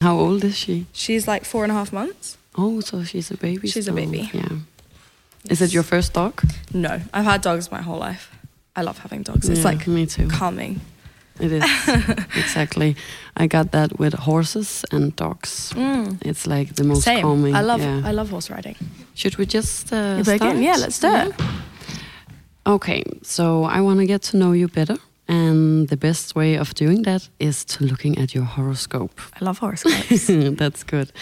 How old is she? She's like four and a half months. Oh, so she's a baby. She's a baby. Yeah. Is it your first dog? No, I've had dogs my whole life. I love having dogs. It's Yeah, like me too. calming. It is exactly. I got that with horses and dogs. It's like the most Mm. Same. calming. I love yeah. I love horse riding. Should we just uh, start? begin? Yeah, let's do it. Okay, so I want to get to know you better, and the best way of doing that is to looking at your horoscope. I love horoscopes. That's good.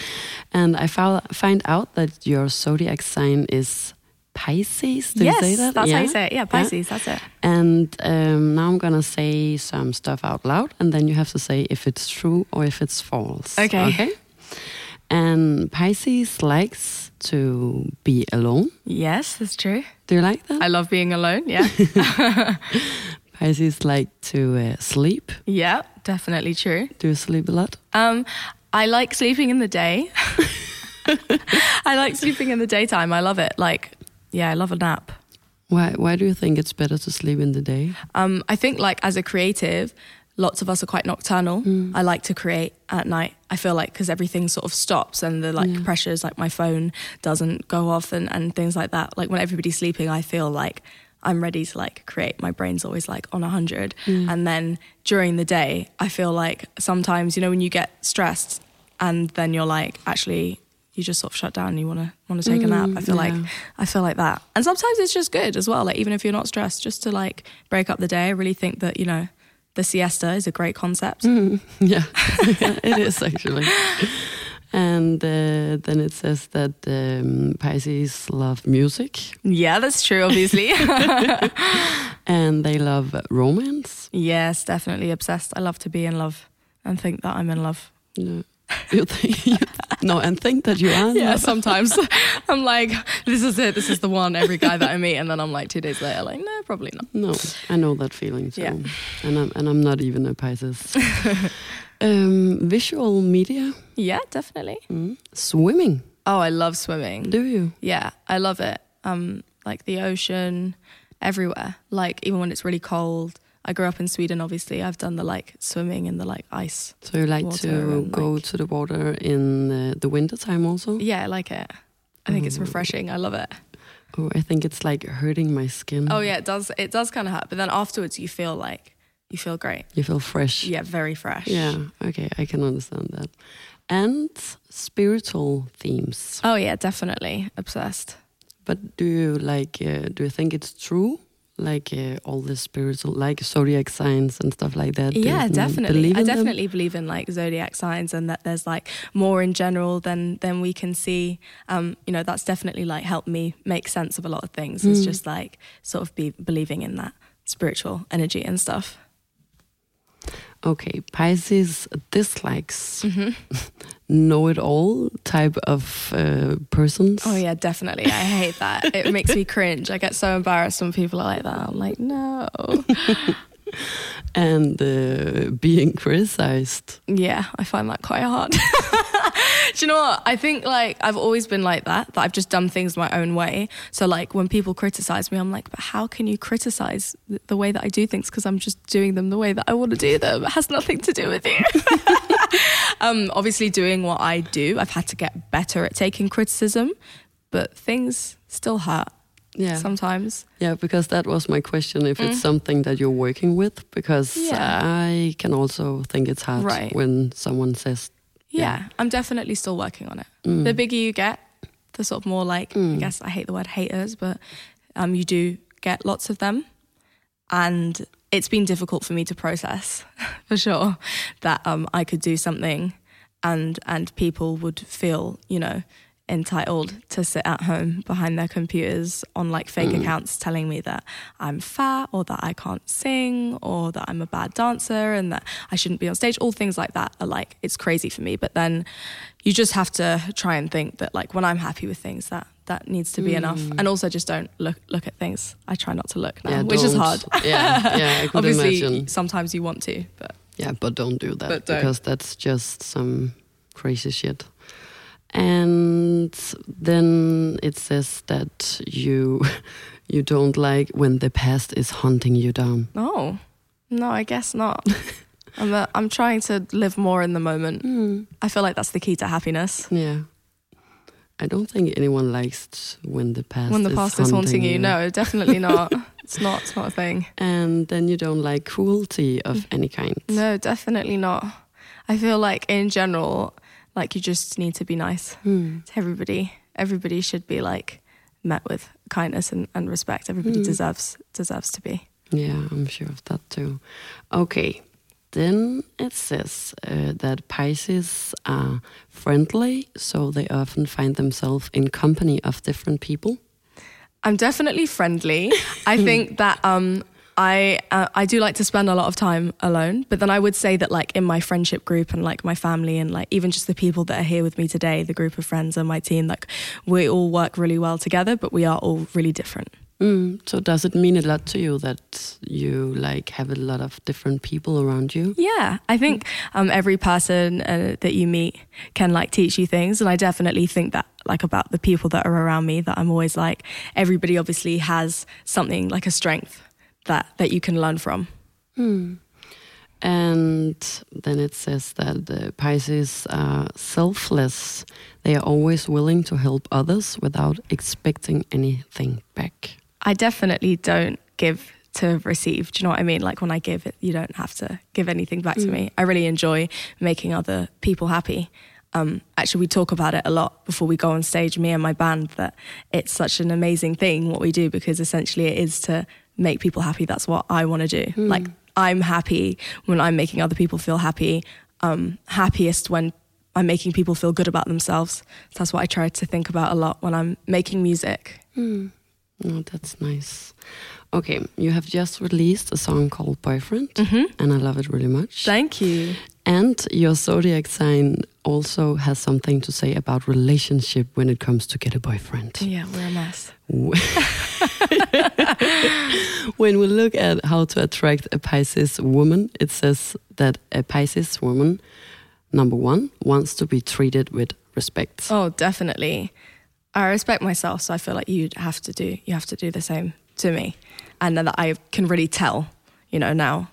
And I found find out that your zodiac sign is Pisces. Do yes, you say that? that's how you say it. Yeah, Pisces. That's it. And um, now I'm gonna say some stuff out loud, and then you have to say if it's true or if it's false. Okay. Okay. And Pisces likes to be alone. Yes, that's true. Do you like that? I love being alone. Yeah. Pisces like to uh, sleep. yeah, definitely true. Do you sleep a lot? Um, I like sleeping in the day. I like sleeping in the daytime. I love it. Like, yeah, I love a nap. Why? Why do you think it's better to sleep in the day? Um, I think like as a creative, lots of us are quite nocturnal. I like to create at night. I feel like because everything sort of stops and the like pressures, like my phone doesn't go off and, and things like that. Like when everybody's sleeping, I feel like I'm ready to like create. My brain's always like on a hundred. Mm. And then during the day, I feel like sometimes, you know, when you get stressed and then you're like, actually, you just sort of shut down and you want to want to take a nap. I mm, feel yeah. like I feel like that. And sometimes it's just good as well. Like even if you're not stressed, just to like break up the day. I really think that, you know, the siesta is a great concept. Mm, yeah, Yeah, it is actually. And uh, then it says that um, Pisces love music Yeah, that's true, obviously. and they love romance. yes, definitely obsessed. I love to be in love and think that I'm in love. No. You think you, no, and think that you are. Yeah, sometimes I'm like, this is it, this is the one, every guy that I meet. And then I'm like, two days later, like, no, probably not. No, I know that feeling. So. Yeah. and I'm and I'm not even a Pisces. Um, visual media, Yeah, definitely. mm. swimming. Oh, I love swimming. Do you? Yeah, I love it. Um, like the ocean, everywhere. Like even when it's really cold. I grew up in Sweden. Obviously, I've done the like swimming in the like ice. So you like to and, go like- to the water in uh, the winter time also? Yeah, I like it. I think it's refreshing. I love it. Oh, I think it's like hurting my skin. Oh yeah, it does. It does kind of hurt, but then afterwards you feel like you feel great. You feel fresh. Yeah, very fresh. Yeah, okay, I can understand that. And spiritual themes. Oh yeah, definitely obsessed. But do you like, uh, do you think it's true? Like uh, all the spiritual, like zodiac signs and stuff like that? Yeah, definitely. I in them? definitely believe in like zodiac signs and that there's like more in general than than we can see. Um, you know, that's definitely like helped me make sense of a lot of things. Mm. It's just like sort of be believing in that spiritual energy and stuff. Okay, Pisces dislikes Mm-hmm. know-it-all type of uh, persons. Oh yeah, definitely. I hate that. It makes me cringe. I get so embarrassed when people are like that. I'm like, no. And uh, being criticized. Yeah, I find that quite hard. Do you know what? I think like I've always been like that, that I've just done things my own way. So like when people criticize me, I'm like, but how can you criticize th- the way that I do things? Because I'm just doing them the way that I want to do them. It has nothing to do with you. um, obviously, doing what I do, I've had to get better at taking criticism, but things still hurt Yeah. sometimes. Yeah, because that was my question if it's something that you're working with, because Mm. Yeah. I can also think it's hard Right. when someone says, Yeah, I'm definitely still working on it. Mm. The bigger you get, the sort of more like I guess I hate the word haters, but um, you do get lots of them, and it's been difficult for me to process for sure that um, I could do something, and and people would feel you know entitled to sit at home behind their computers on like fake mm. accounts telling me that I'm fat or that I can't sing or that I'm a bad dancer and that I shouldn't be on stage. All things like that are like it's crazy for me. But then you just have to try and think that like when I'm happy with things that that needs to be enough. Mm. And also just don't look look at things. I try not to look now, yeah, which is don't- hard. Yeah, yeah, I could Obviously imagine. sometimes you want to, but Yeah, but don't do that But don't. because that's just some crazy shit. And then it says that you you don't like when the past is hunting you down. no. No, I guess not. I'm, uh, I'm trying to live more in the moment. Mm. I feel like that's the key to happiness. Yeah. I don't think anyone likes when the past when the is past is haunting you, you. no, definitely not. it's not. It's not a thing. And then you don't like cruelty of any kind. No, definitely not. I feel like in general, like you just need to be nice Hmm. to everybody. Everybody should be like met with kindness and, and respect. Everybody Mm. deserves deserves to be. Yeah, I'm sure of that too. Okay, then it says uh, that Pisces are friendly, so they often find themselves in company of different people. I'm definitely friendly. I think that um, I uh, I do like to spend a lot of time alone, but then I would say that like in my friendship group and like my family and like even just the people that are here with me today, the group of friends and my team, like we all work really well together, but we are all really different. Mm, so does it mean a lot to you that you like have a lot of different people around you? Yeah, I think um, every person uh, that you meet can like teach you things, and I definitely think that like about the people that are around me that I'm always like everybody obviously has something like a strength that that you can learn from. Hmm. And then it says that the Pisces are selfless. They are always willing to help others without expecting anything back. I definitely don't give to receive. Do you know what I mean? Like when I give it, you don't have to give anything back to Mm. me. I really enjoy making other people happy. Um, actually, we talk about it a lot before we go on stage, me and my band, that it's such an amazing thing what we do because essentially it is to make people happy. That's what I want to do. Mm. Like I'm happy when I'm making other people feel happy. Um, happiest when I'm making people feel good about themselves. So that's what I try to think about a lot when I'm making music. Hmm. Oh, that's nice. Okay, you have just released a song called Boyfriend, hmm and I love it really much. Thank you. And your zodiac sign also has something to say about relationship when it comes to get a boyfriend. Yeah, we're a mess. when we look at how to attract a Pisces woman, it says that a Pisces woman, number one, wants to be treated with respect. Oh, definitely. I respect myself, so I feel like you'd have to do you have to do the same to me, and that I can really tell, you know, now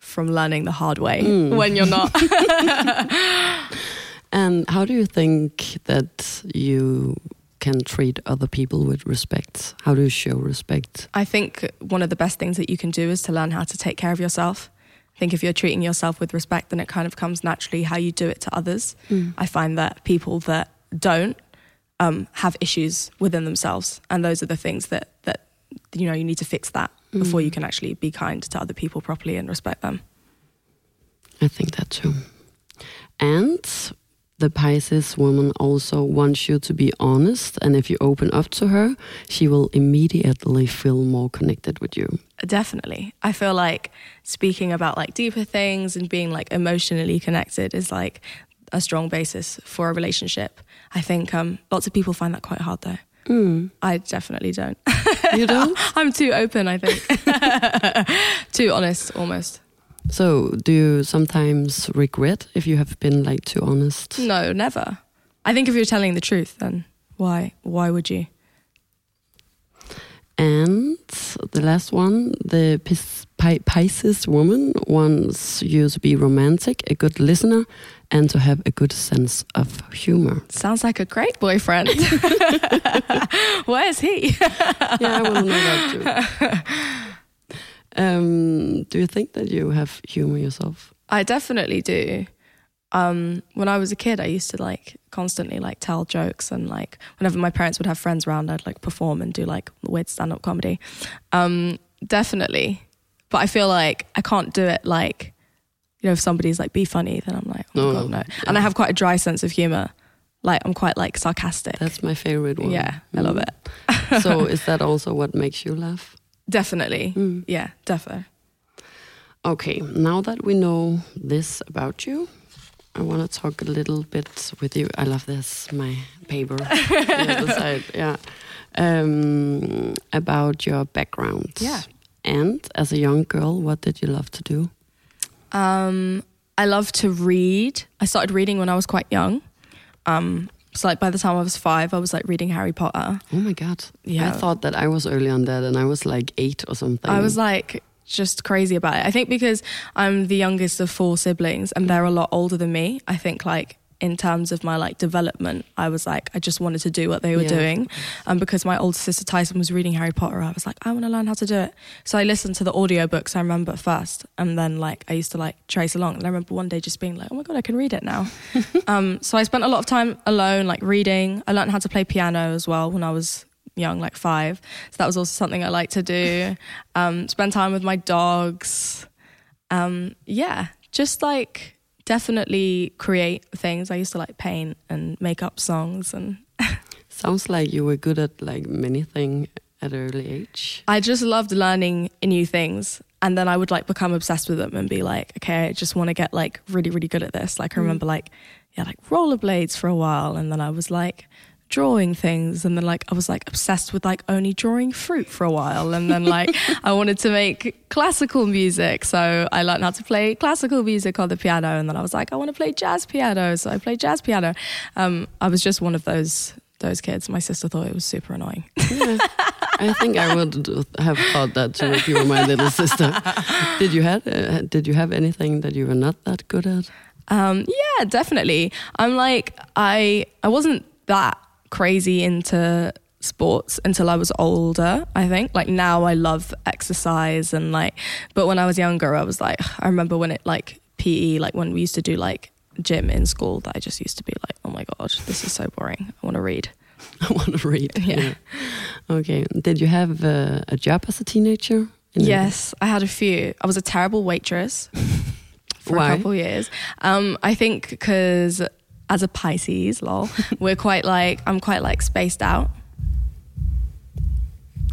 from learning the hard way Mm. when you're not. And how do you think that you can treat other people with respect? How do you show respect? I think one of the best things that you can do is to learn how to take care of yourself. I think if you're treating yourself with respect, then it kind of comes naturally how you do it to others. I find that people that don't um, have issues within themselves, and those are the things that that you know you need to fix that before you can actually be kind to other people properly and respect them. I think that too. And the Pisces woman also wants you to be honest, and if you open up to her, she will immediately feel more connected with you. Definitely. I feel like speaking about like deeper things and being like emotionally connected is like a strong basis for a relationship. I think um, lots of people find that quite hard though. Mm. I definitely don't. You don't? I'm too open, I think. too honest almost. So, do you sometimes regret if you have been like too honest? No, never. I think if you're telling the truth, then why why would you? And the last one, the Pis- Pisces woman wants you to be romantic, a good listener, and to have a good sense of humor. Sounds like a great boyfriend. Where is he? yeah, I want to know that too. Um, do you think that you have humor yourself? I definitely do. Um, when I was a kid, I used to like constantly like tell jokes and like whenever my parents would have friends around, I'd like perform and do like weird stand up comedy. Um, definitely, but I feel like I can't do it like you know if somebody's like be funny, then I'm like oh No, god no. no. And I have quite a dry sense of humor. Like I'm quite like sarcastic. That's my favorite one. yeah, I love Mm. it. so, is that also what makes you laugh? Definitely. Mm. Yeah, definitely. Okay, now that we know this about you, I want to talk a little bit with you. I love this, my paper. side, yeah. Um, about your background. Yeah. And as a young girl, what did you love to do? Um, I love to read. I started reading when I was quite young. Um, so like by the time I was five, I was like reading Harry Potter. Oh my god! Yeah. I thought that I was early on that, and I was like eight or something. I was like just crazy about it. I think because I'm the youngest of four siblings and they're a lot older than me. I think like in terms of my like development, I was like I just wanted to do what they were Yeah. doing, and because my older sister Tyson was reading Harry Potter, I was like I want to learn how to do it. So I listened to the audiobooks. I remember at first, and then like I used to like trace along. And I remember one day just being like, oh my god, I can read it now. um, so I spent a lot of time alone, like reading. I learned how to play piano as well when I was young, like five. So that was also something I like to do. Um, spend time with my dogs. Um, yeah, just like definitely create things. I used to like paint and make up songs and Sounds like you were good at like many things at an early age. I just loved learning new things. And then I would like become obsessed with them and be like, okay, I just want to get like really, really good at this. Like I mm. remember like, yeah, like rollerblades for a while. And then I was like drawing things. And then like I was like obsessed with like only drawing fruit for a while. And then like I wanted to make classical music. So I learned how to play classical music on the piano. And then I was like, I want to play jazz piano. So I played jazz piano. Um, I was just one of those those kids. My sister thought it was super annoying. Yeah. I think I would have thought that too if you were my little sister. Did you have uh, Did you have anything that you were not that good at? Um, yeah, definitely. I'm like I I wasn't that crazy into sports until I was older, I think. Like now I love exercise and like but when I was younger I was like I remember when it like PE like when we used to do like gym in school that I just used to be like, "Oh my god, this is so boring. I want to read." I want to read. Yeah. Okay. Did you have uh, a job as a teenager? A- Yes, I had a few. I was a terrible waitress for Why? a couple years. Um, I think because as a Pisces, lol, we're quite like I'm quite like spaced out.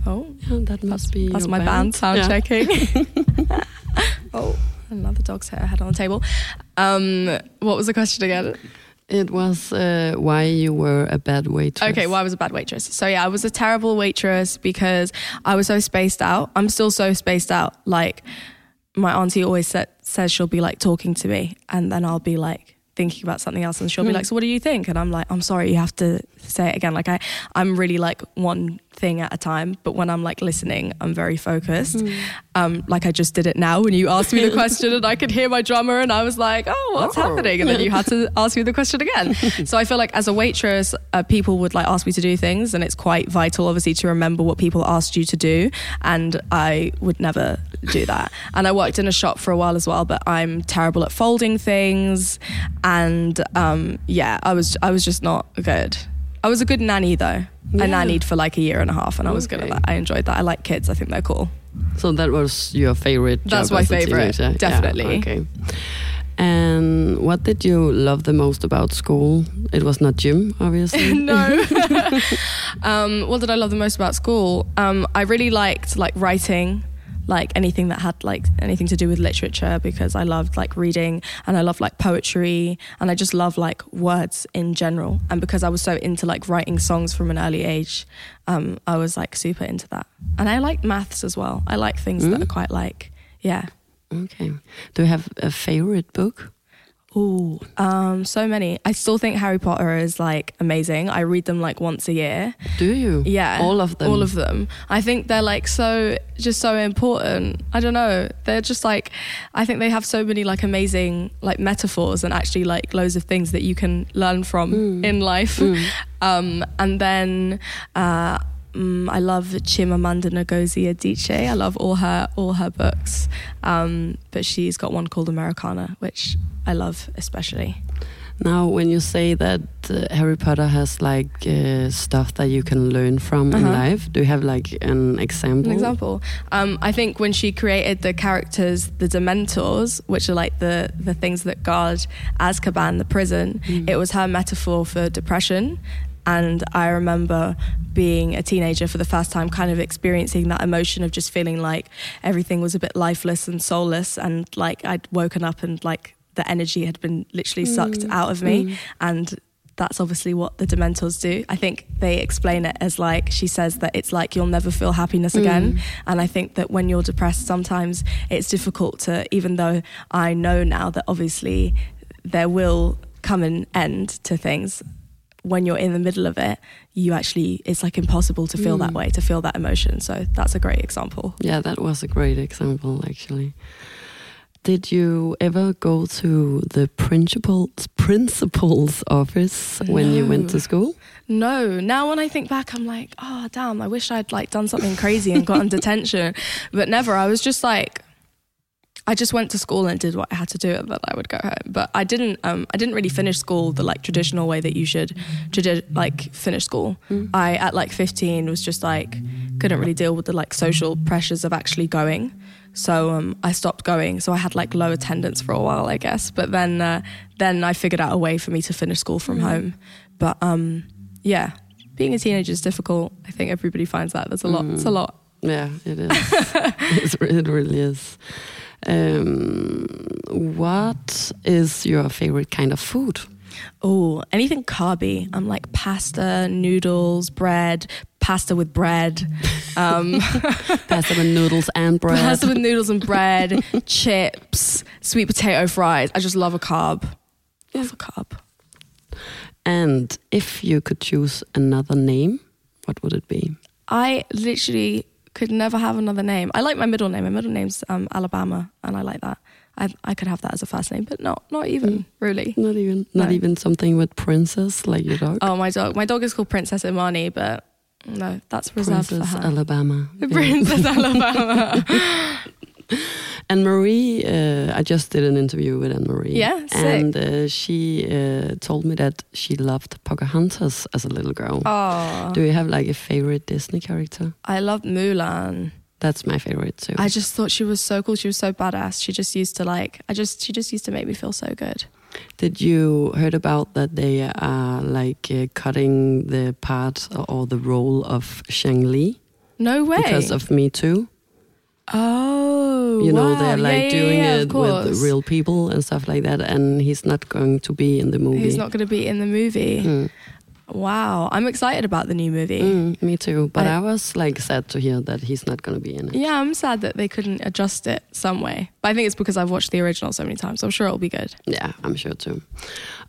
Oh, Yeah, that must be. that's your my band sound Yeah. checking. oh, another dog's hair head on the table. Um, what was the question again? It was uh, why you were a bad waitress. Okay, well, I was a bad waitress. So yeah, I was a terrible waitress because I was so spaced out. I'm still so spaced out. Like my auntie always sa- says she'll be like talking to me, and then I'll be like thinking about something else, and she'll be Hmm. like, "So what do you think?" And I'm like, "I'm sorry, you have to say it again." Like I, I'm really like one thing at a time, but when I'm like listening, I'm very focused. Hmm. Um, like I just did it now when you asked me the question, and I could hear my drummer, and I was like, "Oh, what's Oh. happening?" And then you had to ask me the question again. so I feel like as a waitress, uh, people would like ask me to do things, and it's quite vital, obviously, to remember what people asked you to do. And I would never do that. And I worked in a shop for a while as well, but I'm terrible at folding things, and um, yeah, I was I was just not good. I was a good nanny though. I nannied for like a year and a half, and I was good at that. I enjoyed that. I like kids. I think they're cool. So that was your favorite. That's my favorite, teenager. Yeah, definitely. okay. And what did you love the most about school? It was not gym, obviously. no. um, what did I love the most about school? Um, I really liked like writing, like anything that had like anything to do with literature because I loved like reading and I loved like poetry and I just love like words in general. And because I was so into like writing songs from an early age, um, I was like super into that. And I like maths as well. I like things that Mm. are quite like, yeah. Okay. Do you have a favorite book? Ooh, um, so many. I still think Harry Potter is like amazing. I read them like once a year. Do you? Yeah. All of them. All of them. I think they're like so just so important. I don't know. They're just like I think they have so many like amazing like metaphors and actually like loads of things that you can learn from Mm. in life. Um and then uh mm, I love Chimamanda Ngozi Adichie. I love all her all her books, um, but she's got one called Americanah, which I love especially. Now, when you say that uh, Harry Potter has like uh, stuff that you can learn from in Uh-huh. life, do you have like an example? An example. Um, I think when she created the characters, the Dementors, which are like the the things that guard Azkaban, the prison, Mm. it was her metaphor for depression. And I remember being a teenager for the first time, kind of experiencing that emotion of just feeling like everything was a bit lifeless and soulless, and like I'd woken up and like the energy had been literally sucked Mm. out of me Mm. and that's obviously what the dementors do i think they explain it as like she says that it's like you'll never feel happiness again Mm. and i think that when you're depressed sometimes it's difficult to even though i know now that obviously there will come an end to things when you're in the middle of it, you actually it's like impossible to feel that Mm. way, to feel that emotion. So that's a great example. Yeah, that was a great example, actually. Did you ever go to the principal's principal's office when you went to school? No, now when I think back, I'm like, oh damn, I wish I'd like done something crazy and gotten detention, but never. I was just like, I just went to school and did what I had to do, and then I would go home. But I didn't, um, I didn't really finish school the like traditional way that you should, tradi- like finish school. I at like 15 was just like couldn't really deal with the like social pressures of actually going. So um, I stopped going. So I had like low attendance for a while, I guess. But then, uh, then I figured out a way for me to finish school from home. But um, yeah, being a teenager is difficult. I think everybody finds that. There's a lot. It's a lot. Yeah, it is. it really is. Um, what is your favorite kind of food? Oh, anything carby. I'm like pasta, noodles, bread, pasta with bread, um, Pasta with noodles and bread. pasta with noodles and bread, chips, sweet potato fries. I just love a carb. Love a carb. and if you could choose another name, what would it be? I literally could never have another name. I like my middle name. My middle name's um, Alabama, and I like that. I, I could have that as a first name, but not not even really. Not even, not No. even something with princess like your dog. Oh, my dog. My dog is called Princess Imani, but no, that's reserved Princess for her. Alabama. Yeah. Princess Alabama. And Marie, uh, I just did an interview with Anne Marie. Yeah, sick. And uh, she uh, told me that she loved Pocahontas as a little girl. oh, Do you have like a favorite Disney character? I loved Mulan. That's my favorite too. I just thought she was so cool. She was so badass. She just used to like. I just. She just used to make me feel so good. Did you heard about that they are like uh, cutting the part or the role of Shang Li No way. because of Me Too? Oh, You know wow. they're like Yeah, yeah, doing yeah, of it with real people and stuff like that, and he's not going to be in the movie. He's not going to be in the movie. Mm. Wow, I'm excited about the new movie. Mm, me too. But I, I- was like sad to hear that he's not going to be in it. Yeah, I'm sad that they couldn't adjust it some way. But I think it's because I've watched the original so many times. So I'm sure it'll be good. Yeah, I'm sure too.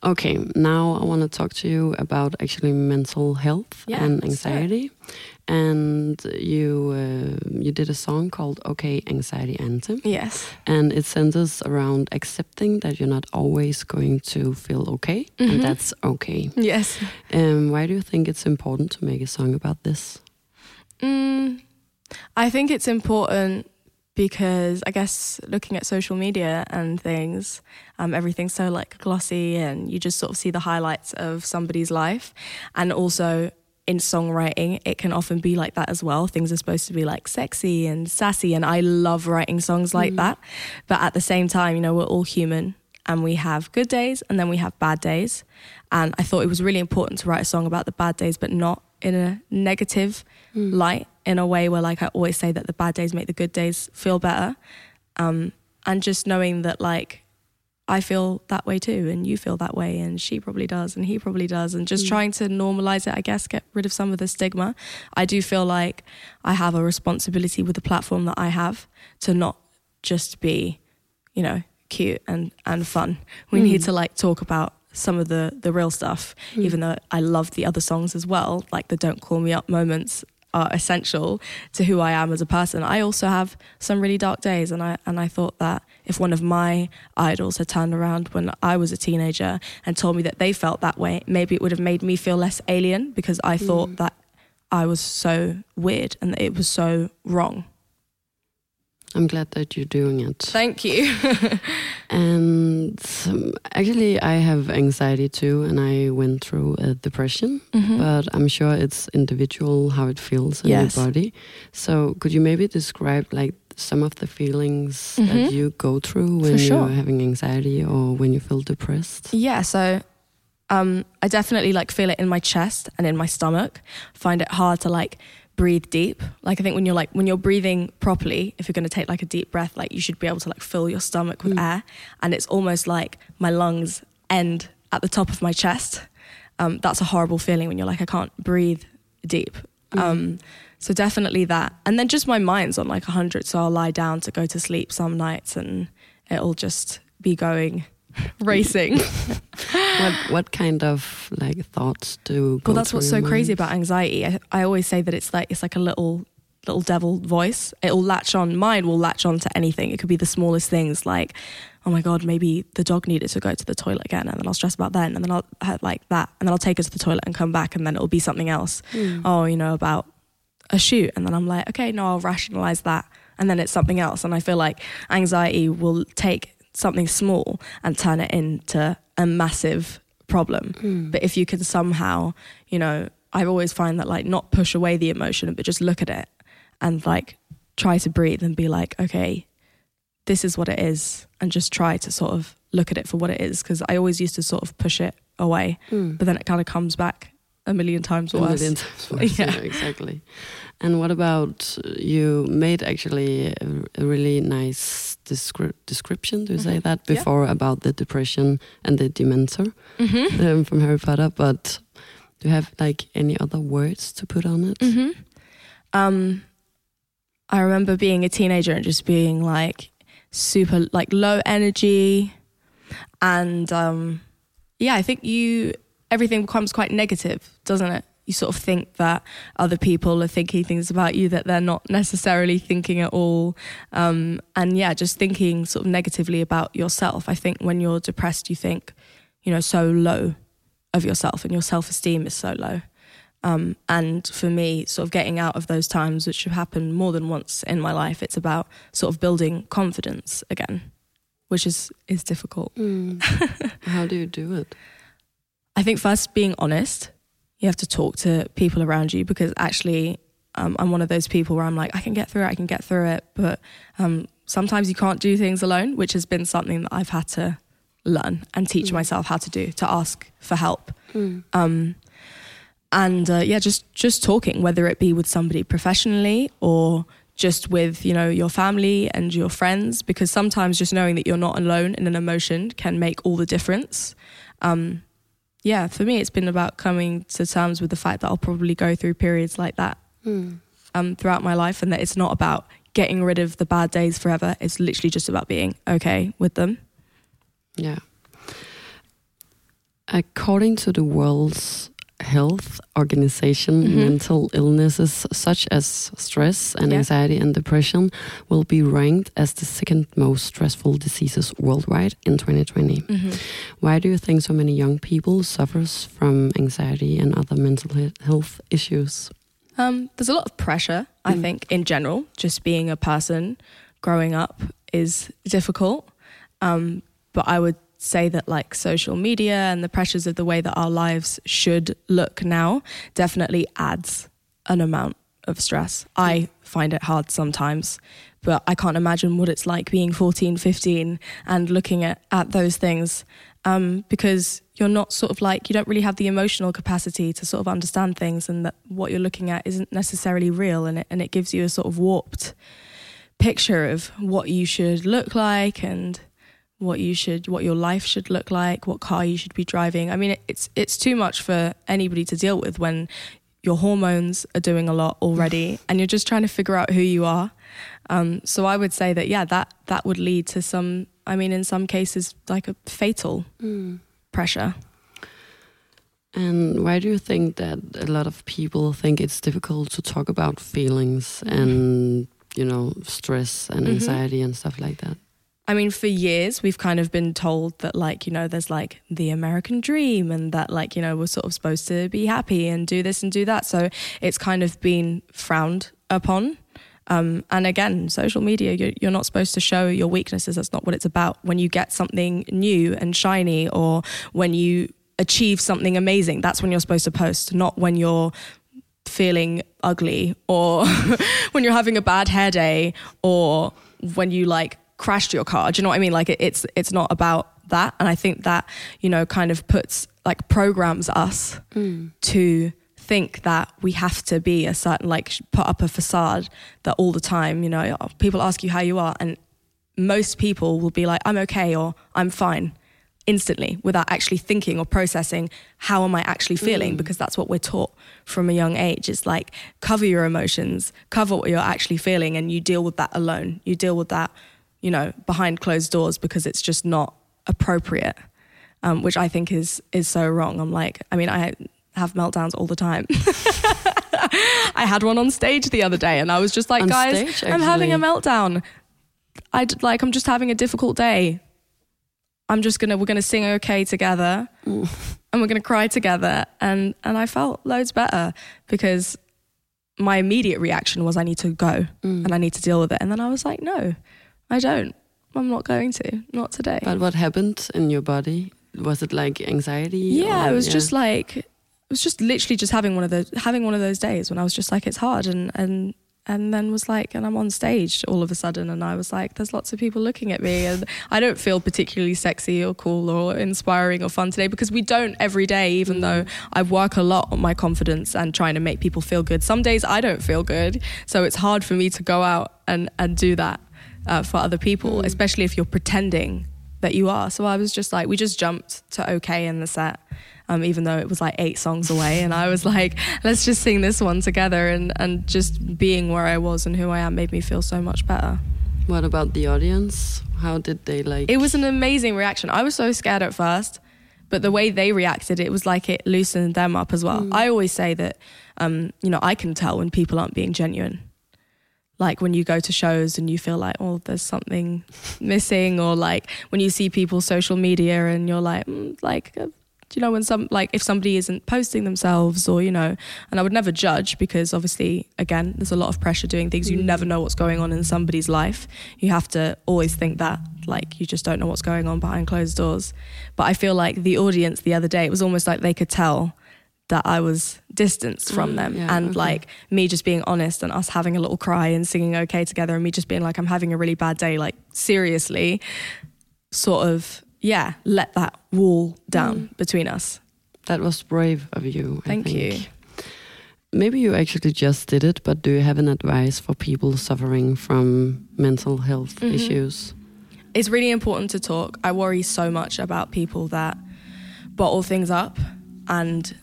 Okay, now I want to talk to you about actually mental health Yeah, and let's do it. anxiety. And you uh, you did a song called "Okay Anxiety Anthem," Yes. and it centers around accepting that you're not always going to feel okay, Mhm. and that's okay. Yes. Um, why do you think it's important to make a song about this? Mm, I think it's important because I guess looking at social media and things, um, everything's so like glossy and you just sort of see the highlights of somebody's life. And also in songwriting, it can often be like that as well. Things are supposed to be like sexy and sassy. And I love writing songs like that. But at the same time, you know, we're all human and we have good days and then we have bad days. And I thought it was really important to write a song about the bad days, but not in a negative light, in a way where, like, I always say that the bad days make the good days feel better. Um, and just knowing that, like, I feel that way too, and you feel that way, and she probably does, and he probably does, and just mm. trying to normalize it, I guess, get rid of some of the stigma. I do feel like I have a responsibility with the platform that I have to not just be, you know, cute and and fun. We need mm. to like talk about some of the the real stuff, mm. even though I love the other songs as well, like the "Don't Call Me Up" moments are essential to who I am as a person. I also have some really dark days, and I and I thought that if one of my idols had turned around when I was a teenager and told me that they felt that way, maybe it would have made me feel less alien because I thought mm. that I was so weird and that it was so wrong. I'm glad that you're doing it. Thank you. And um, actually, I have anxiety too, and I went through a depression. Mm-hmm. But I'm sure it's individual how it feels in Yes. your body. So, could you maybe describe like some of the feelings Mhm. that you go through when sure. you're having anxiety or when you feel depressed? Yeah, so um, I definitely like feel it in my chest and in my stomach. Find it hard to like breathe deep. Like I think when you're like when you're breathing properly, if you're going to take like a deep breath, like you should be able to like fill your stomach with air, and it's almost like my lungs end at the top of my chest. Um, that's a horrible feeling when you're like I can't breathe deep. Um, so definitely that, and then just my mind's on like a hundred, so I'll lie down to go to sleep some nights, and it'll just be going racing. what what kind of like thoughts do? well, that's what's so crazy about anxiety. I, I always say that it's like it's like a little little devil voice. It'll latch on. Mine will latch on to anything. It could be the smallest things, like, oh my god, maybe the dog needed to go to the toilet again, and then I'll stress about that, and then I'll have like that, and then I'll take her to the toilet and come back, and then it'll be something else. Mm. Oh, you know about a shoot, and then I'm like, okay, no, I'll rationalize that, and then it's something else. And I feel like anxiety will take something small and turn it into a massive problem. Mm. But if you can somehow, you know, I always find that like not push away the emotion, but just look at it and like try to breathe and be like, okay, this is what it is, and just try to sort of look at it for what it is. Because I always used to sort of push it away, Mm. but then it kind of comes back a million times A worse. million times worse, Yeah. yeah, exactly. And what about uh, you made actually a, a really nice descri- description, do you say Mhm. that, Yeah. before about the depression and the dementor Mm-hmm. um, from Harry Potter, but do you have like any other words to put on it? hmm Um, I remember being a teenager and just being like super like low energy, and um, yeah, I think you everything becomes quite negative, doesn't it? You sort of think that other people are thinking things about you that they're not necessarily thinking at all, um, and yeah, just thinking sort of negatively about yourself. I think when you're depressed, you think, you know, so low of yourself, and your self esteem is so low. Um, and for me, sort of getting out of those times, which have happened more than once in my life, it's about sort of building confidence again, which is is difficult. Mm. How do you do it? I think first being honest, you have to talk to people around you because actually, um, I'm one of those people where I'm like, I can get through it, I can get through it, but um, sometimes you can't do things alone, which has been something that I've had to learn and teach Mm. myself how to do, to ask for help. Mm. um, and uh, yeah, just just talking, whether it be with somebody professionally or just with you know your family and your friends, because sometimes just knowing that you're not alone in an emotion can make all the difference. Um, yeah, for me, it's been about coming to terms with the fact that I'll probably go through periods like that Mm. um, throughout my life, and that it's not about getting rid of the bad days forever. It's literally just about being okay with them. Yeah. According to the World's Health Organization, Mhm. mental illnesses such as stress and Yeah. anxiety and depression will be ranked as the second most stressful diseases worldwide in 2020. Why do you think so many young people suffers from anxiety and other mental health issues? Um, there's a lot of pressure, I Mm. think, in general. Just being a person growing up is difficult. Um, but I would say that, like, social media and the pressures of the way that our lives should look now definitely adds an amount of stress. I find it hard sometimes, but I can't imagine what it's like being 14, 15 and looking at, at those things um, because you're not sort of like, you don't really have the emotional capacity to sort of understand things and that what you're looking at isn't necessarily real and it, and it gives you a sort of warped picture of what you should look like and what you should what your life should look like what car you should be driving i mean it's it's too much for anybody to deal with when your hormones are doing a lot already and you're just trying to figure out who you are um, so i would say that yeah that that would lead to some i mean in some cases like a fatal pressure And why do you think that a lot of people think it's difficult to talk about feelings and, you know, stress and Mhm. anxiety and stuff like that? I mean, for years, we've kind of been told that, like, you know, there's like the American dream and that, like, you know, we're sort of supposed to be happy and do this and do that. So it's kind of been frowned upon. Um, and again, social media, you're, you're not supposed to show your weaknesses. That's not what it's about. When you get something new and shiny or when you achieve something amazing, that's when you're supposed to post, not when you're feeling ugly or when you're having a bad hair day or when you like crashed your car. Do you know what I mean? Like it, it's it's not about that. And I think that you know kind of puts like programs us mm. to think that we have to be a certain like put up a facade that all the time you know people ask you how you are and most people will be like i'm okay or i'm fine instantly without actually thinking or processing how am i actually feeling mm. because that's what we're taught from a young age it's like cover your emotions cover what you're actually feeling and you deal with that alone you deal with that you know behind closed doors because it's just not appropriate, um, which I think is is so wrong. I'm like, I mean, I have meltdowns all the time. I had one on stage the other day, and I was just like, On guys, stage, I'm having a meltdown. I like, I'm just having a difficult day. I'm just gonna, we're gonna sing okay together, and we're gonna cry together, and and I felt loads better because my immediate reaction was I need to go Mm. and I need to deal with it, and then I was like, no, I don't. I'm not going to, not today. But what happened in your body? Was it like anxiety? yeah, or- it was just like it was just literally just having one of those having one of those days when I was just like it's hard and and and then was like and I'm on stage all of a sudden and I was like there's lots of people looking at me and I don't feel particularly sexy or cool or inspiring or fun today because we don't every day even though I work a lot on my confidence and trying to make people feel good some days I don't feel good so it's hard for me to go out and and do that uh, for other people especially if you're pretending that you are. So I was just like, we just jumped to okay in the set, um, even though it was like eight songs away. And I was like, let's just sing this one together. And, and just being where I was and who I am made me feel so much better. What about the audience? How did they like? It was an amazing reaction. I was so scared at first, but the way they reacted, it was like it loosened them up as well. I always say that, um, you know, I can tell when people aren't being genuine. Like when you go to shows and you feel like, oh, there's something missing, or like when you see people's social media and you're like, mm, like, uh, you know, when some like if somebody isn't posting themselves, or you know, and I would never judge because obviously, again, there's a lot of pressure doing things. You never know what's going on in somebody's life. You have to always think that, like, you just don't know what's going on behind closed doors. But I feel like the audience the other day, it was almost like they could tell that I was distanced from Mm, them. yeah, and okay. like me just being honest and us having a little cry and singing okay together and me just being like, I'm having a really bad day, like seriously, sort of, yeah, let that wall down Mm. between us. that was brave of you. I Thank think. you. Maybe you actually just did it, but do you have an advice for people suffering from mental health Mhm. issues? It's really important to talk. I worry so much about people that bottle things up and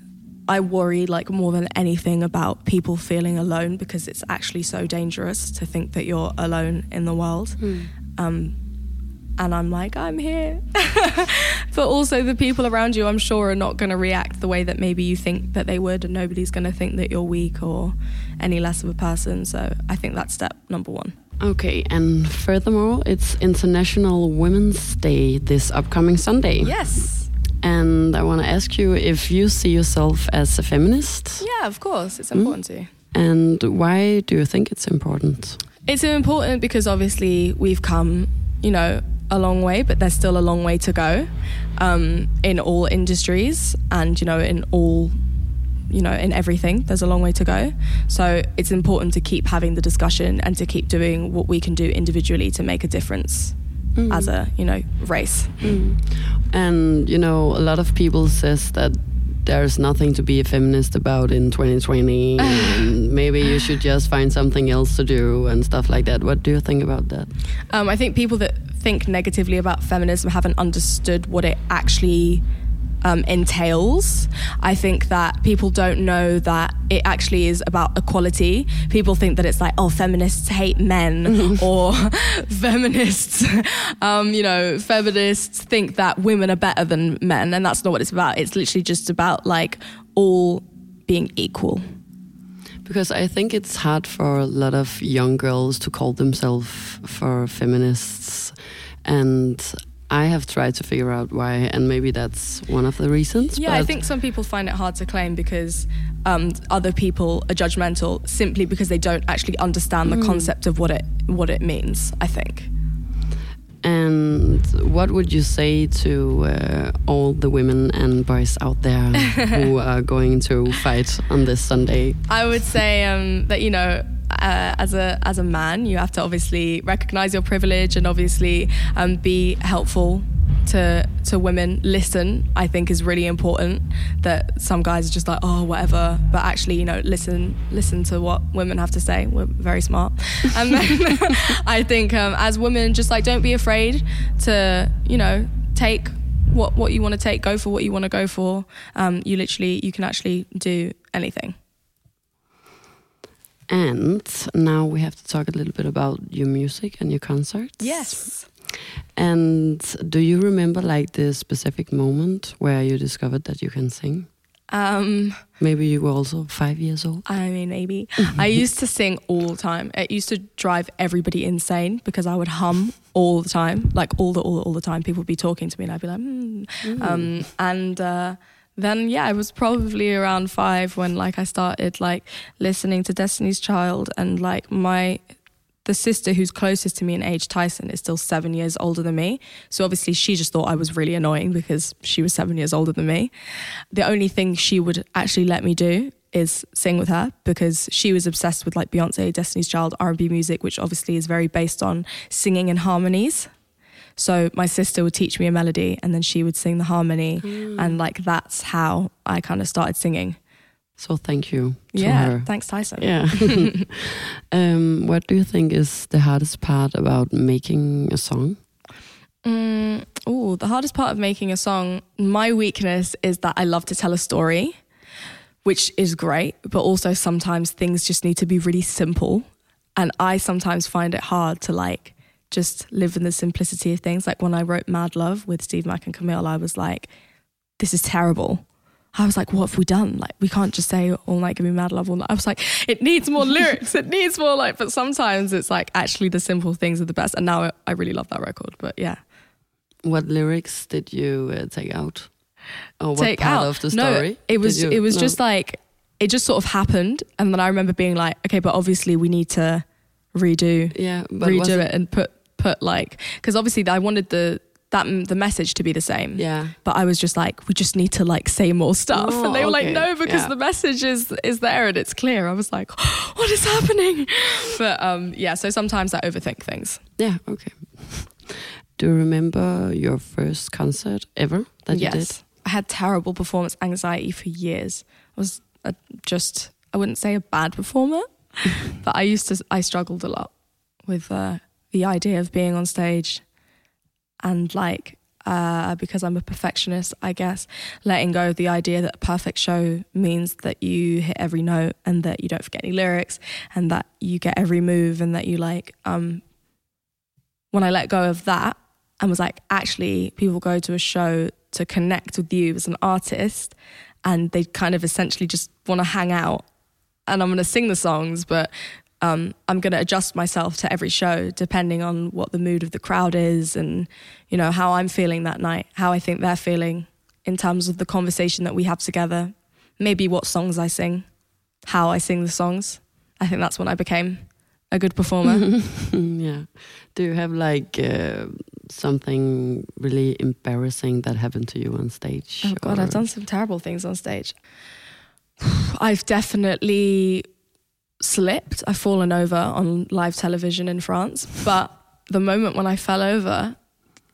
I worry like more than anything about people feeling alone because it's actually so dangerous to think that you're alone in the world. Um, and I'm like, I'm here. but also, the people around you, I'm sure, are not going to react the way that maybe you think that they would, and nobody's going to think that you're weak or any less of a person. So I think that's step number one. Okay, and furthermore, it's International Women's Day this upcoming Sunday. Yes. And I want to ask you if you see yourself as a feminist, Yeah, of course, it's important to. and why do you think it's important? It's important because obviously we've come, you know, a long way, but there's still a long way to go um, in all industries and, you know, in all, you know, in everything. There's a long way to go. So it's important to keep having the discussion and to keep doing what we can do individually to make a difference as a, you know, race. And you know, a lot of people says that there's nothing to be a feminist about in 2020, and maybe you should just find something else to do and stuff like that. What do you think about that? Um, I think people that think negatively about feminism haven't understood what it actually um, entails. I think that people don't know that it actually is about equality. People think that it's like, oh, feminists hate men, or feminists, um, you know, feminists think that women are better than men, and that's not what it's about. It's literally just about like all being equal. Because I think it's hard for a lot of young girls to call themselves for feminists, and I have tried to figure out why, and maybe that's one of the reasons. Yeah, I think some people find it hard to claim because um, other people are judgmental simply because they don't actually understand the concept of what it what it means. I think. And what would you say to uh, all the women and boys out there who are going to fight on this Sunday? I would say um, that you know. Uh, as a as a man, you have to obviously recognize your privilege and obviously um, be helpful to to women. Listen, I think is really important. That some guys are just like oh whatever, but actually you know listen listen to what women have to say. We're very smart, and then I think um, as women, just like don't be afraid to you know take what what you want to take, go for what you want to go for. Um, you literally you can actually do anything. And now we have to talk a little bit about your music and your concerts. Yes. And do you remember like the specific moment where you discovered that you can sing? Um, Maybe you were also five years old. I mean, maybe. I used to sing all the time. It used to drive everybody insane because I would hum all the time, like all the all, all the time. People would be talking to me, and I'd be like, mm. um, and uh, then yeah, I was probably around five when like I started like listening to Destiny's Child, and like my the sister who's closest to me in age, Tyson, is still seven years older than me. So obviously, she just thought I was really annoying because she was seven years older than me. The only thing she would actually let me do is sing with her because she was obsessed with like Beyonce, Destiny's Child, R&B music, which obviously is very based on singing in harmonies. So my sister would teach me a melody and then she would sing the harmony and like that's how I kind of started singing. So thank you to yeah, her. thanks Tyson. Yeah. um, what do you think is the hardest part about making a song? Mm, oh, the hardest part of making a song, my weakness is that I love to tell a story, which is great, but also sometimes things just need to be really simple. And I sometimes find it hard to like just live in the simplicity of things. Like when I wrote Mad Love with Steve Mac and Camille, I was like, this is terrible. I was like, what have we done? Like, we can't just say all night, give me mad love all night. I was like, it needs more lyrics. It needs more like, but sometimes it's like actually the simple things are the best. And now I really love that record. But yeah. What lyrics did you uh, take out? Or what take part out. of the No, story? it was you- it was no. just like it just sort of happened, and then I remember being like, okay, but obviously we need to redo yeah, redo it and put put like because obviously I wanted the that the message to be the same. Yeah, But I was just like, we just need to like say more stuff, Oh, and they were okay. like, no, because Yeah. the message is is there and it's clear. I was like, what is happening? But um, yeah, so sometimes I overthink things. yeah, okay. Do you remember your first concert ever that you did? yes, I had terrible performance anxiety for years. I was a, just, I wouldn't say a bad performer, but I used to, I struggled a lot with uh, the idea of being on stage and like, uh, because I'm a perfectionist, I guess, letting go of the idea that a perfect show means that you hit every note and that you don't forget any lyrics and that you get every move and that you like, um, when I let go of that and was like, actually, people go to a show to connect with you as an artist and they kind of essentially just want to hang out and I'm going to sing the songs, but um, I'm going to adjust myself to every show depending on what the mood of the crowd is and, you know, how I'm feeling that night, how I think they're feeling in terms of the conversation that we have together, maybe what songs I sing, how I sing the songs. I think that's when I became a good performer. yeah. Do you have like uh, something really embarrassing that happened to you on stage? Oh God, or- I've done some terrible things on stage. I've definitely slipped. I've fallen over on live television in France. But the moment when I fell over,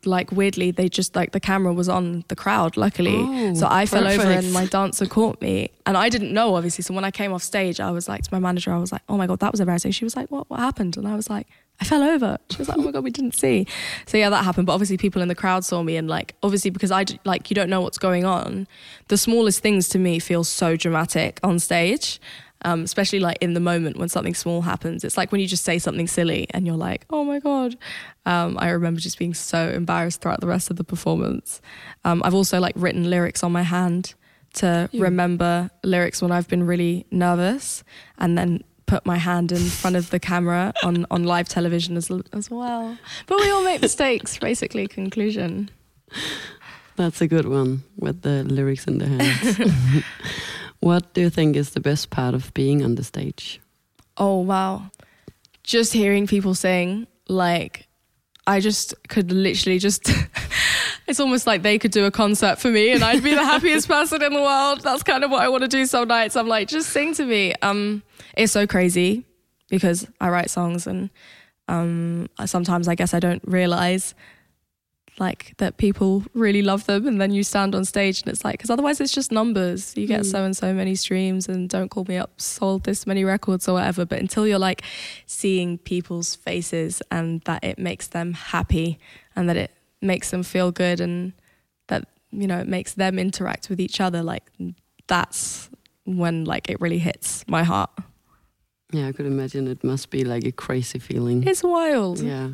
like weirdly, they just like the camera was on the crowd, luckily. Oh, so I fell over and my dancer caught me. And I didn't know, obviously. So when I came off stage, I was like to my manager, I was like, oh my God, that was embarrassing. She was like, what, what happened? And I was like, I fell over. She was like, oh my God, we didn't see. So yeah, that happened. But obviously people in the crowd saw me and like, obviously because I like, you don't know what's going on. The smallest things to me feel so dramatic on stage. Um, especially like in the moment when something small happens. It's like when you just say something silly and you're like, oh my God. Um, I remember just being so embarrassed throughout the rest of the performance. Um, I've also like written lyrics on my hand to Yeah. remember lyrics when I've been really nervous and then put my hand in front of the camera on, on live television as, as well. But we all make mistakes, basically, conclusion. That's a good one with the lyrics in the hands. what do you think is the best part of being on the stage? Oh, wow. Just hearing people sing, like, I just could literally just. it's almost like they could do a concert for me and I'd be the happiest person in the world. That's kind of what I want to do some nights. I'm like, just sing to me. Um, it's so crazy because I write songs and um, sometimes I guess I don't realize like that people really love them and then you stand on stage and it's like because otherwise it's just numbers you get Mm. so and so many streams and don't call me up sold this many records or whatever but until you're like seeing people's faces and that it makes them happy and that it makes them feel good and that you know it makes them interact with each other like that's when like it really hits my heart Yeah, I could imagine it must be like a crazy feeling. It's wild. Yeah.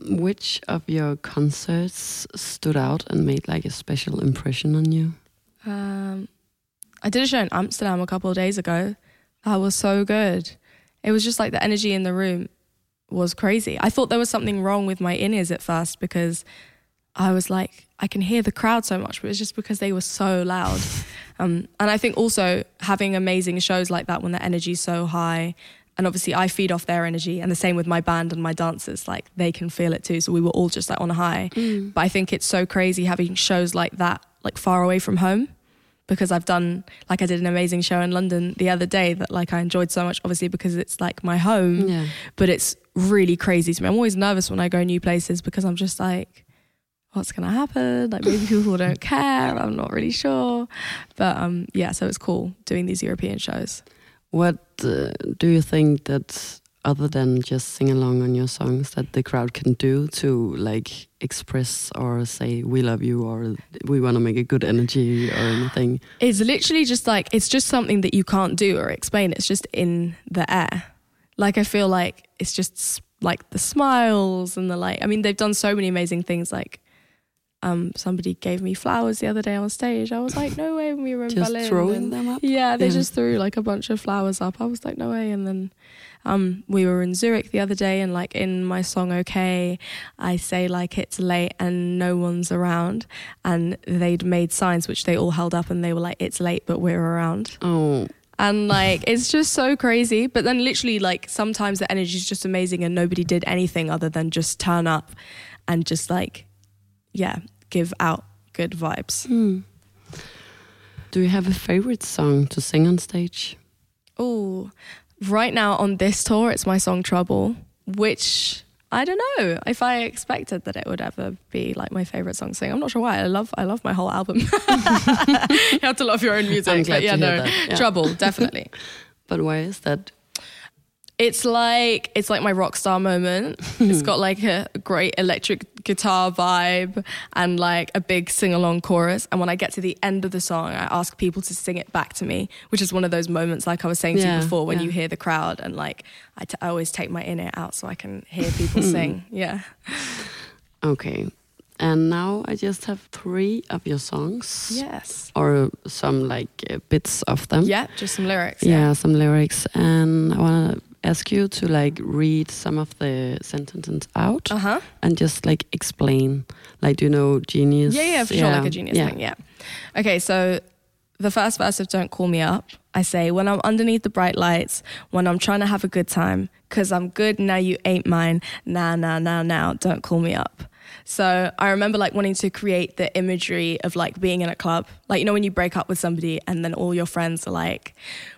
Which of your concerts stood out and made like a special impression on you? Um, I did a show in Amsterdam a couple of days ago. That was so good. It was just like the energy in the room was crazy. I thought there was something wrong with my in ears at first because I was like, I can hear the crowd so much, but it's just because they were so loud. Um, and I think also having amazing shows like that when the energy's so high, and obviously I feed off their energy, and the same with my band and my dancers, like they can feel it too. So we were all just like on a high. Mm. But I think it's so crazy having shows like that, like far away from home, because I've done like I did an amazing show in London the other day that like I enjoyed so much, obviously because it's like my home, Yeah. but it's really crazy to me. I'm always nervous when I go new places because I'm just like, what's gonna happen? Like maybe people don't care. I'm not really sure, but um, yeah. So it's cool doing these European shows. What uh, do you think that other than just sing along on your songs that the crowd can do to like express or say we love you or we want to make a good energy or anything? It's literally just like it's just something that you can't do or explain. It's just in the air. Like I feel like it's just like the smiles and the like. I mean, they've done so many amazing things. Like um, somebody gave me flowers the other day on stage. I was like, no way. When we were in Just Berlin, throwing and- them up? Yeah, they Yeah. just threw like a bunch of flowers up. I was like, no way. And then um, we were in Zurich the other day, and like in my song "Okay," I say like it's late and no one's around, and they'd made signs which they all held up, and they were like, "It's late, but we're around." Oh, And like it's just so crazy. But then literally like sometimes the energy is just amazing, and nobody did anything other than just turn up and just like, yeah, give out good vibes. hmm. Do you have a favorite song to sing on stage? Oh, right now on this tour, it's my song Trouble, which I don't know if I expected that it would ever be like my favorite song to sing. I'm not sure why. I love I love my whole album. you have to love your own music. I'm glad but yeah, no, that, yeah. Trouble, definitely. But why is that? It's like it's like my rock star moment. it's got like a great electric guitar vibe and like a big sing along chorus. And when I get to the end of the song, I ask people to sing it back to me, which is one of those moments like I was saying to you before when yeah. you hear the crowd and like I, t- I always take my in ear out so I can hear people sing. Yeah. Okay. And now I just have three of your songs. Yes. Or some like uh, bits of them. Yeah, just some lyrics. yeah, some lyrics, and I want to ask you to like read some of the sentences out Uh huh. and just like explain. Like, do you know genius? Yeah, yeah, for sure, like a genius yeah. thing. Yeah. Okay, so the first verse of Don't Call Me Up, I say, when I'm underneath the bright lights, when I'm trying to have a good time, because I'm good, now you ain't mine. Now, now, now, now, don't call me up. So I remember like wanting to create the imagery of like being in a club. Like, you know, when you break up with somebody and then all your friends are like,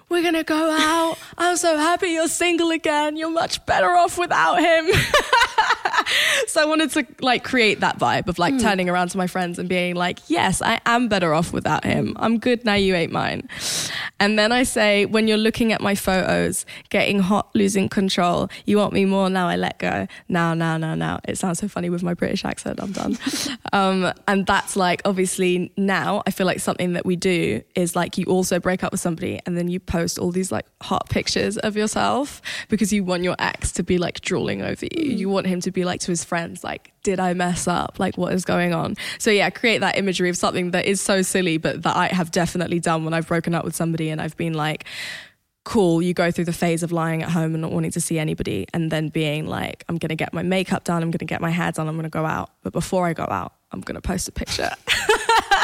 we're gonna go out. I'm so happy you're single again. You're much better off without him. so I wanted to like create that vibe of like turning around to my friends and being like, yes, I am better off without him. I'm good now, you ain't mine. And then I say, when you're looking at my photos, getting hot, losing control, you want me more, now I let go. Now, now, now, now. It sounds so funny with my British accent. I'm done. um, and that's like, obviously, now I feel like something that we do is like you also break up with somebody and then you post all these like hot pictures of yourself because you want your ex to be like drooling over you. Mm. You want him to be like to his friends, like, did I mess up? Like, what is going on? So, yeah, create that imagery of something that is so silly, but that I have definitely done when I've broken up with somebody and I've been like, cool, you go through the phase of lying at home and not wanting to see anybody, and then being like, I'm going to get my makeup done, I'm going to get my hair done, I'm going to go out. But before I go out, I'm going to post a picture.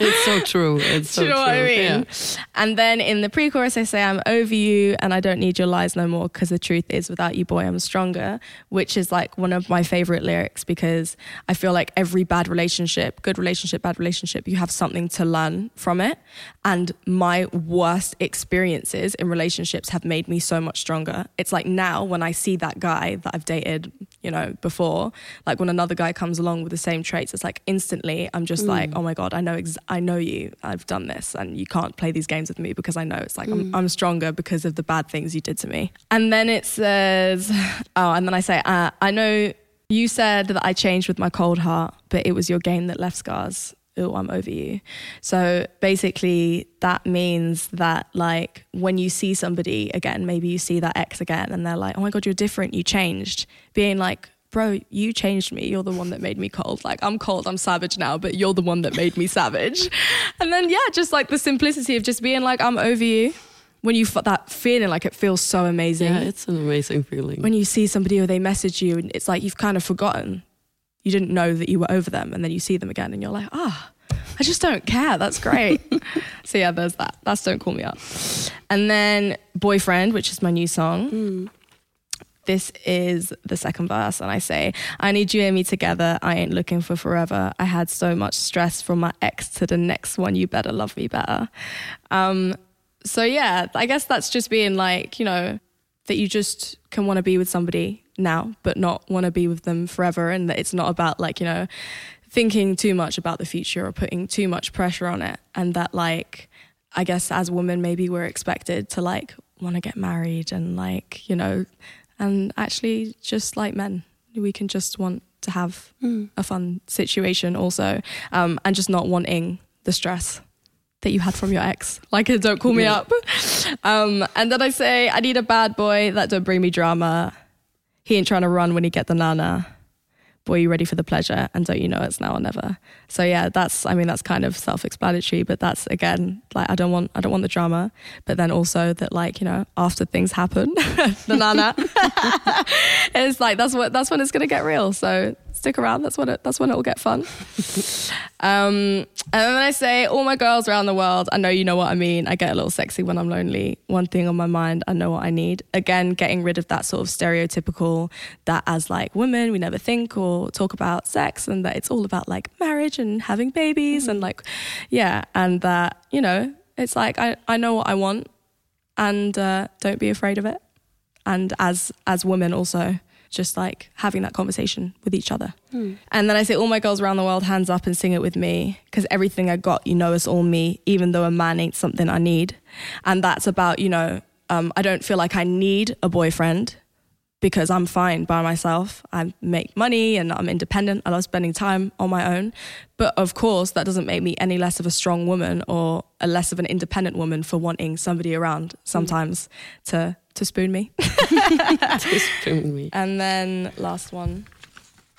It's so true. It's so Do you know true. what I mean? Yeah. And then in the pre chorus, I say, I'm over you and I don't need your lies no more because the truth is, without you, boy, I'm stronger, which is like one of my favorite lyrics because I feel like every bad relationship, good relationship, bad relationship, you have something to learn from it. And my worst experiences in relationships have made me so much stronger. It's like now when I see that guy that I've dated, you know, before, like when another guy comes along with the same traits, it's like instantly I'm just like, mm. Oh my God, I know, ex- I know you. I've done this and you can't play these games with me because I know it's like I'm, I'm stronger because of the bad things you did to me. And then it says, oh, and then I say, uh, I know you said that I changed with my cold heart, but it was your game that left scars. Oh, I'm over you. So basically, that means that, like, when you see somebody again, maybe you see that ex again, and they're like, oh my God, you're different, you changed. Being like, bro, you changed me. You're the one that made me cold. Like, I'm cold, I'm savage now, but you're the one that made me savage. And then, yeah, just like the simplicity of just being like, I'm over you. When you f- that feeling, like it feels so amazing. Yeah, it's an amazing feeling. when you see somebody or they message you, and it's like you've kind of forgotten. You didn't know that you were over them, and then you see them again, and you're like, ah, I just don't care. That's great. so yeah, there's that. That's don't call me up. And then boyfriend, which is my new song. This is the second verse, and I say, I need you and me together. I ain't looking for forever. I had so much stress from my ex to the next one. You better love me better. Um, so yeah, I guess that's just being like, you know, that you just can want to be with somebody now, but not want to be with them forever. And that it's not about like, you know, thinking too much about the future or putting too much pressure on it. And that, like, I guess as women, maybe we're expected to like want to get married and like, you know, and actually just like men, we can just want to have a fun situation also um, and just not wanting the stress that you had from your ex. Like, don't call me Yeah. up. Um, and then I say, I need a bad boy that don't bring me drama. He ain't trying to run when he get the nana. Boy, you ready for the pleasure? And don't you know it's now or never? So yeah, that's I mean that's kind of self-explanatory, but that's again like I don't want I don't want the drama, but then also that like you know after things happen, the nana, it's like that's what that's when it's gonna get real. So stick around. That's when it that's when it will get fun. Um, and then I say, all my girls around the world, I know you know what I mean. I get a little sexy when I'm lonely. One thing on my mind, I know what I need. Again, getting rid of that sort of stereotypical that as like women, we never think or talk about sex and that it's all about like marriage and having babies and like, yeah. And that, you know, it's like, I, I know what I want and uh, don't be afraid of it. And as, as women also, just like having that conversation with each other. And then I say, all my girls around the world, hands up and sing it with me. Because everything I got, you know, is all me, even though a man ain't something I need. And that's about, you know, um, I don't feel like I need a boyfriend because I'm fine by myself. I make money and I'm independent. I love spending time on my own. But of course, that doesn't make me any less of a strong woman or a less of an independent woman for wanting somebody around sometimes to to spoon me. Just spoon me. And then last one.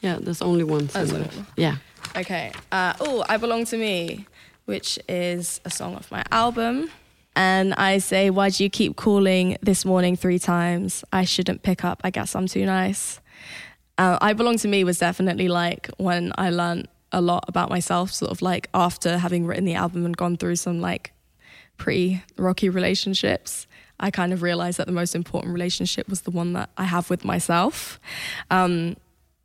Yeah, there's only one. Oh, sorry. left. Yeah. Okay. Uh, oh, I Belong to Me, which is a song off my album. And I say, why do you keep calling this morning three times? I shouldn't pick up. I guess I'm too nice. Uh, I Belong to Me was definitely like when I learned a lot about myself, sort of like after having written the album and gone through some like pretty rocky relationships. I kind of realized that the most important relationship was the one that I have with myself. Um,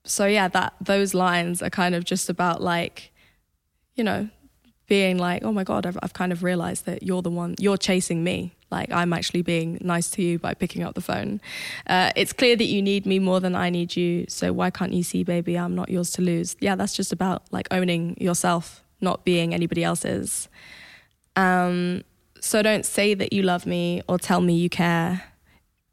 so yeah, that those lines are kind of just about like, you know, being like, oh my god, I've, I've kind of realized that you're the one, you're chasing me. Like I'm actually being nice to you by picking up the phone. Uh, it's clear that you need me more than I need you. So why can't you see, baby, I'm not yours to lose. Yeah, that's just about like owning yourself, not being anybody else's. Um, so don't say that you love me or tell me you care.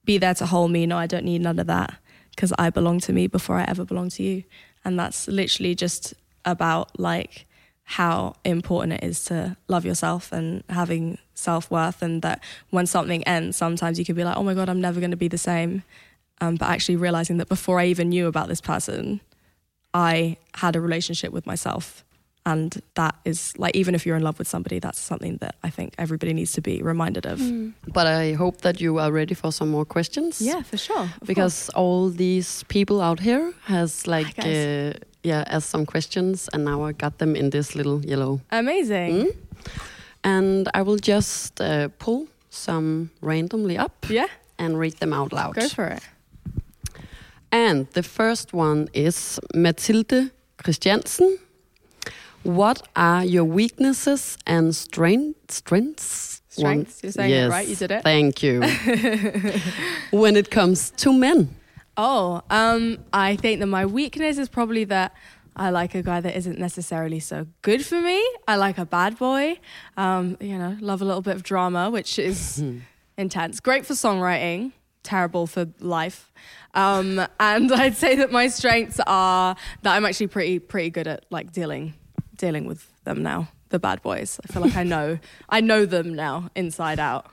Be there to hold me. No, I don't need none of that because I belong to me before I ever belong to you. And that's literally just about like how important it is to love yourself and having self worth. And that when something ends, sometimes you could be like, oh my God, I'm never going to be the same. Um, but actually realizing that before I even knew about this person, I had a relationship with myself. And that is like, even if you're in love with somebody, that's something that I think everybody needs to be reminded of. But I hope that you are ready for some more questions. Yeah, for sure. of Because all these people out here has like uh, yeah asked some questions and now I got them in this little yellow. amazing. Mm. And I will just uh, pull some randomly up Yeah, and read them out loud. go for it. And the first one is Mathilde Christiansen. What are your weaknesses and strength, strengths? Strengths? You're saying it right, you did it. Thank you. when it comes to men. Oh, um, I think that my weakness is probably that I like a guy that isn't necessarily so good for me. I like a bad boy. Um, you know, love a little bit of drama, which is intense. Great for songwriting, terrible for life. Um, and I'd say that my strengths are that I'm actually pretty pretty good at like dealing dealing with them now. The bad boys. I feel like I know. I know them now inside out.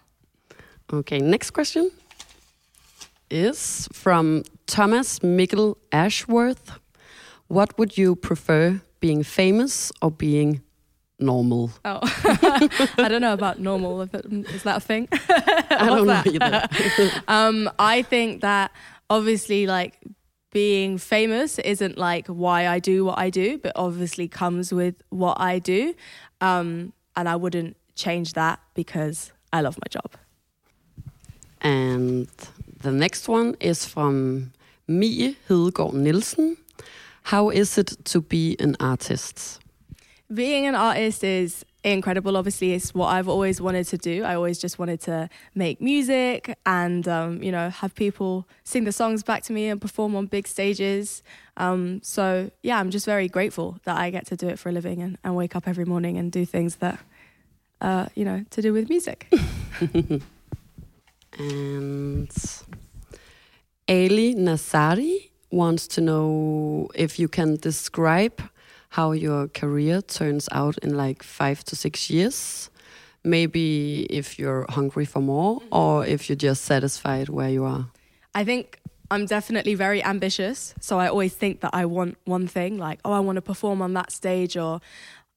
Okay, next question is from Thomas Mikkel Ashworth. What would you prefer, being famous or being normal? Oh, I don't know about normal. Is that a thing? I don't know either. um, I think that obviously, like being famous isn't like why I do what I do, but obviously comes with what I do. Um, and I wouldn't change that because I love my job. And the next one is from Mie Hedegaard Nielsen. How is it to be an artist? Being an artist is incredible. Obviously, it's what I've always wanted to do. I always just wanted to make music and, um, you know, have people sing the songs back to me and perform on big stages. Um, so, yeah, I'm just very grateful that I get to do it for a living and, and wake up every morning and do things that, uh, you know, to do with music. and Ali Nasari wants to know if you can describe how your career turns out in like five to six years. Maybe if you're hungry for more mm-hmm. or if you're just satisfied where you are. I think I'm definitely very ambitious. So I always think that I want one thing, like, oh, I want to perform on that stage or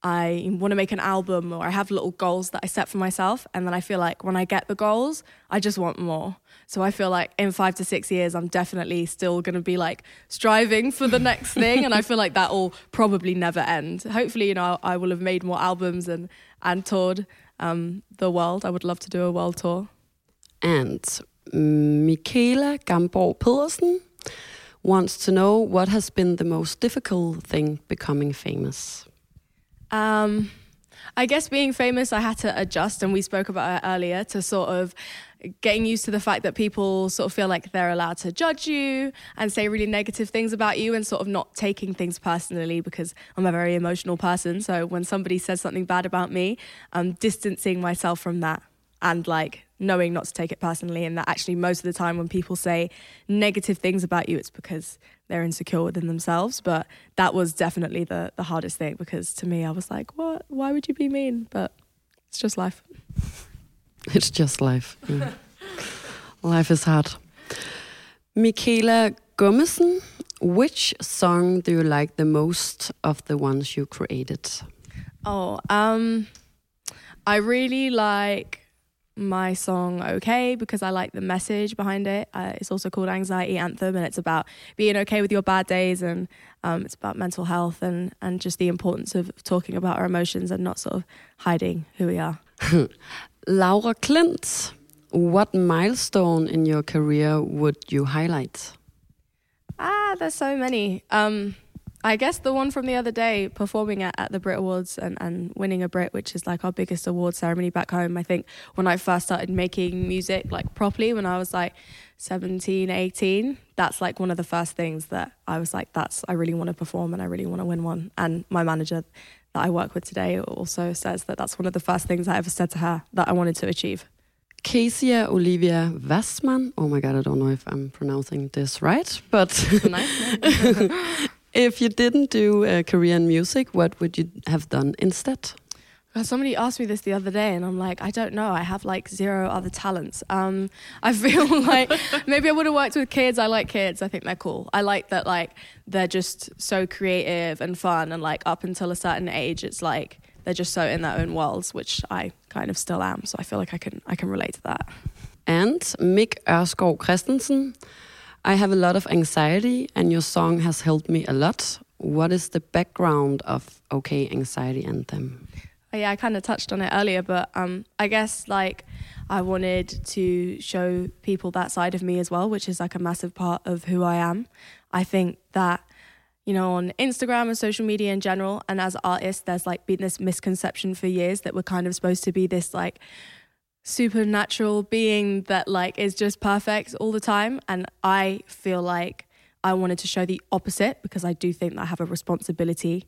I want to make an album or I have little goals that I set for myself. And then I feel like when I get the goals, I just want more. So I feel like in five to six years, I'm definitely still going to be like striving for the next thing. and I feel like that will probably never end. Hopefully, you know, I will have made more albums and, and toured um, the world. I would love to do a world tour. And Michaela Gamborg Pedersen wants to know what has been the most difficult thing becoming famous. Um, I guess being famous, I had to adjust, and we spoke about it earlier to sort of getting used to the fact that people sort of feel like they're allowed to judge you and say really negative things about you and sort of not taking things personally because I'm a very emotional person. So when somebody says something bad about me, I'm distancing myself from that and like knowing not to take it personally and that actually most of the time when people say negative things about you it's because they're insecure within themselves. But that was definitely the the hardest thing because to me I was like what? Why would you be mean? But it's just life. It's just life. Yeah. life is hard. Michaela Gummesen which song do you like the most of the ones you created? Oh um I really like my song okay because I like the message behind it. Uh, it's also called Anxiety Anthem, and it's about being okay with your bad days, and um, it's about mental health and and just the importance of talking about our emotions and not sort of hiding who we are. Laura Clint, what milestone in your career would you highlight? Ah, there's so many. Um, I guess the one from the other day, performing at, at the Brit Awards and, and winning a Brit, which is like our biggest award ceremony back home. I think when I first started making music like properly, when I was like 17, 18, that's like one of the first things that I was like, that's, I really want to perform and I really want to win one. And my manager that I work with today also says that that's one of the first things I ever said to her that I wanted to achieve. Kezia Olivia Wassman. Oh my God, I don't know if I'm pronouncing this right, but nice, If you didn't do a career in music, what would you have done instead? Well, somebody asked me this the other day, and I'm like, I don't know. I have like zero other talents. Um, I feel like maybe I would have worked with kids. I like kids. I think they're cool. I like that like they're just so creative and fun, and like up until a certain age, it's like they're just so in their own worlds, which I kind of still am. So I feel like I can I can relate to that. And Mick Erskov Christensen I have a lot of anxiety, and your song has helped me a lot. What is the background of OK Anxiety Anthem? Yeah, I kind of touched on it earlier, but um, I guess like I wanted to show people that side of me as well, which is like a massive part of who I am. I think that you know, on Instagram and social media in general, and as artists, there's like been this misconception for years that we're kind of supposed to be this like supernatural being that like is just perfect all the time and i feel like i wanted to show the opposite because i do think that i have a responsibility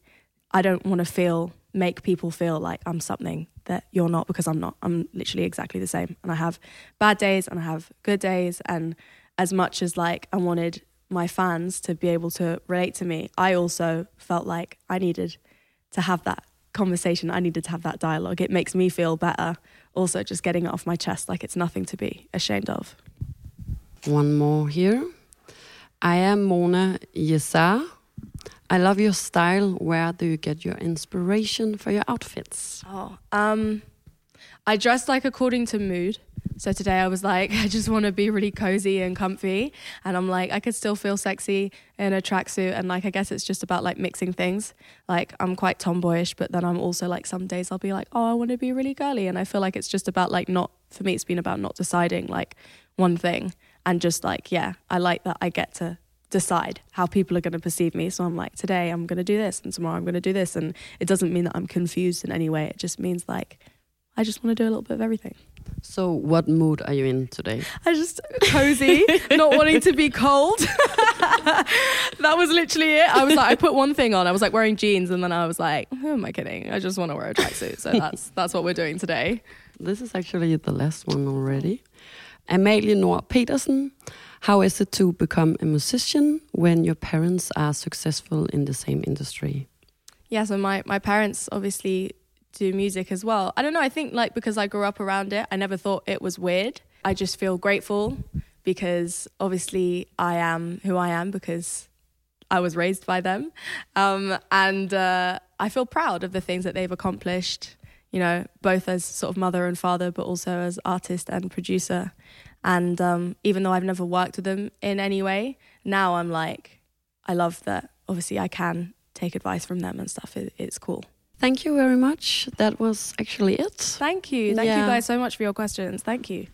i don't want to feel make people feel like i'm something that you're not because i'm not i'm literally exactly the same and i have bad days and i have good days and as much as like i wanted my fans to be able to relate to me i also felt like i needed to have that conversation. I needed to have that dialogue. It makes me feel better. Also, just getting it off my chest, like it's nothing to be ashamed of. One more here. I am Mona Yesar. I love your style. Where do you get your inspiration for your outfits? Oh, um, I dress like according to mood. So today I was like, I just want to be really cozy and comfy. And I'm like, I could still feel sexy in a tracksuit. And like, I guess it's just about like mixing things. Like, I'm quite tomboyish, but then I'm also like, some days I'll be like, oh, I want to be really girly. And I feel like it's just about like not, for me, it's been about not deciding like one thing. And just like, yeah, I like that I get to decide how people are going to perceive me. So I'm like, today I'm going to do this and tomorrow I'm going to do this. And it doesn't mean that I'm confused in any way. It just means like, I just want to do a little bit of everything. So, what mood are you in today? I just cozy, not wanting to be cold. that was literally it. I was like, I put one thing on. I was like wearing jeans, and then I was like, who am I kidding? I just want to wear a tracksuit. So that's that's what we're doing today. This is actually the last one already. Amalie Nord Petersen, how is it to become a musician when your parents are successful in the same industry? Yeah, so my, my parents obviously do music as well. I don't know, I think like because I grew up around it, I never thought it was weird. I just feel grateful because obviously I am who I am because I was raised by them. Um, and uh, I feel proud of the things that they've accomplished, you know, both as sort of mother and father, but also as artist and producer. And um, even though I've never worked with them in any way, now I'm like, I love that obviously I can take advice from them and stuff. It, it's cool. Thank you very much. That was actually it. Thank you. Thank yeah. you guys so much for your questions. Thank you.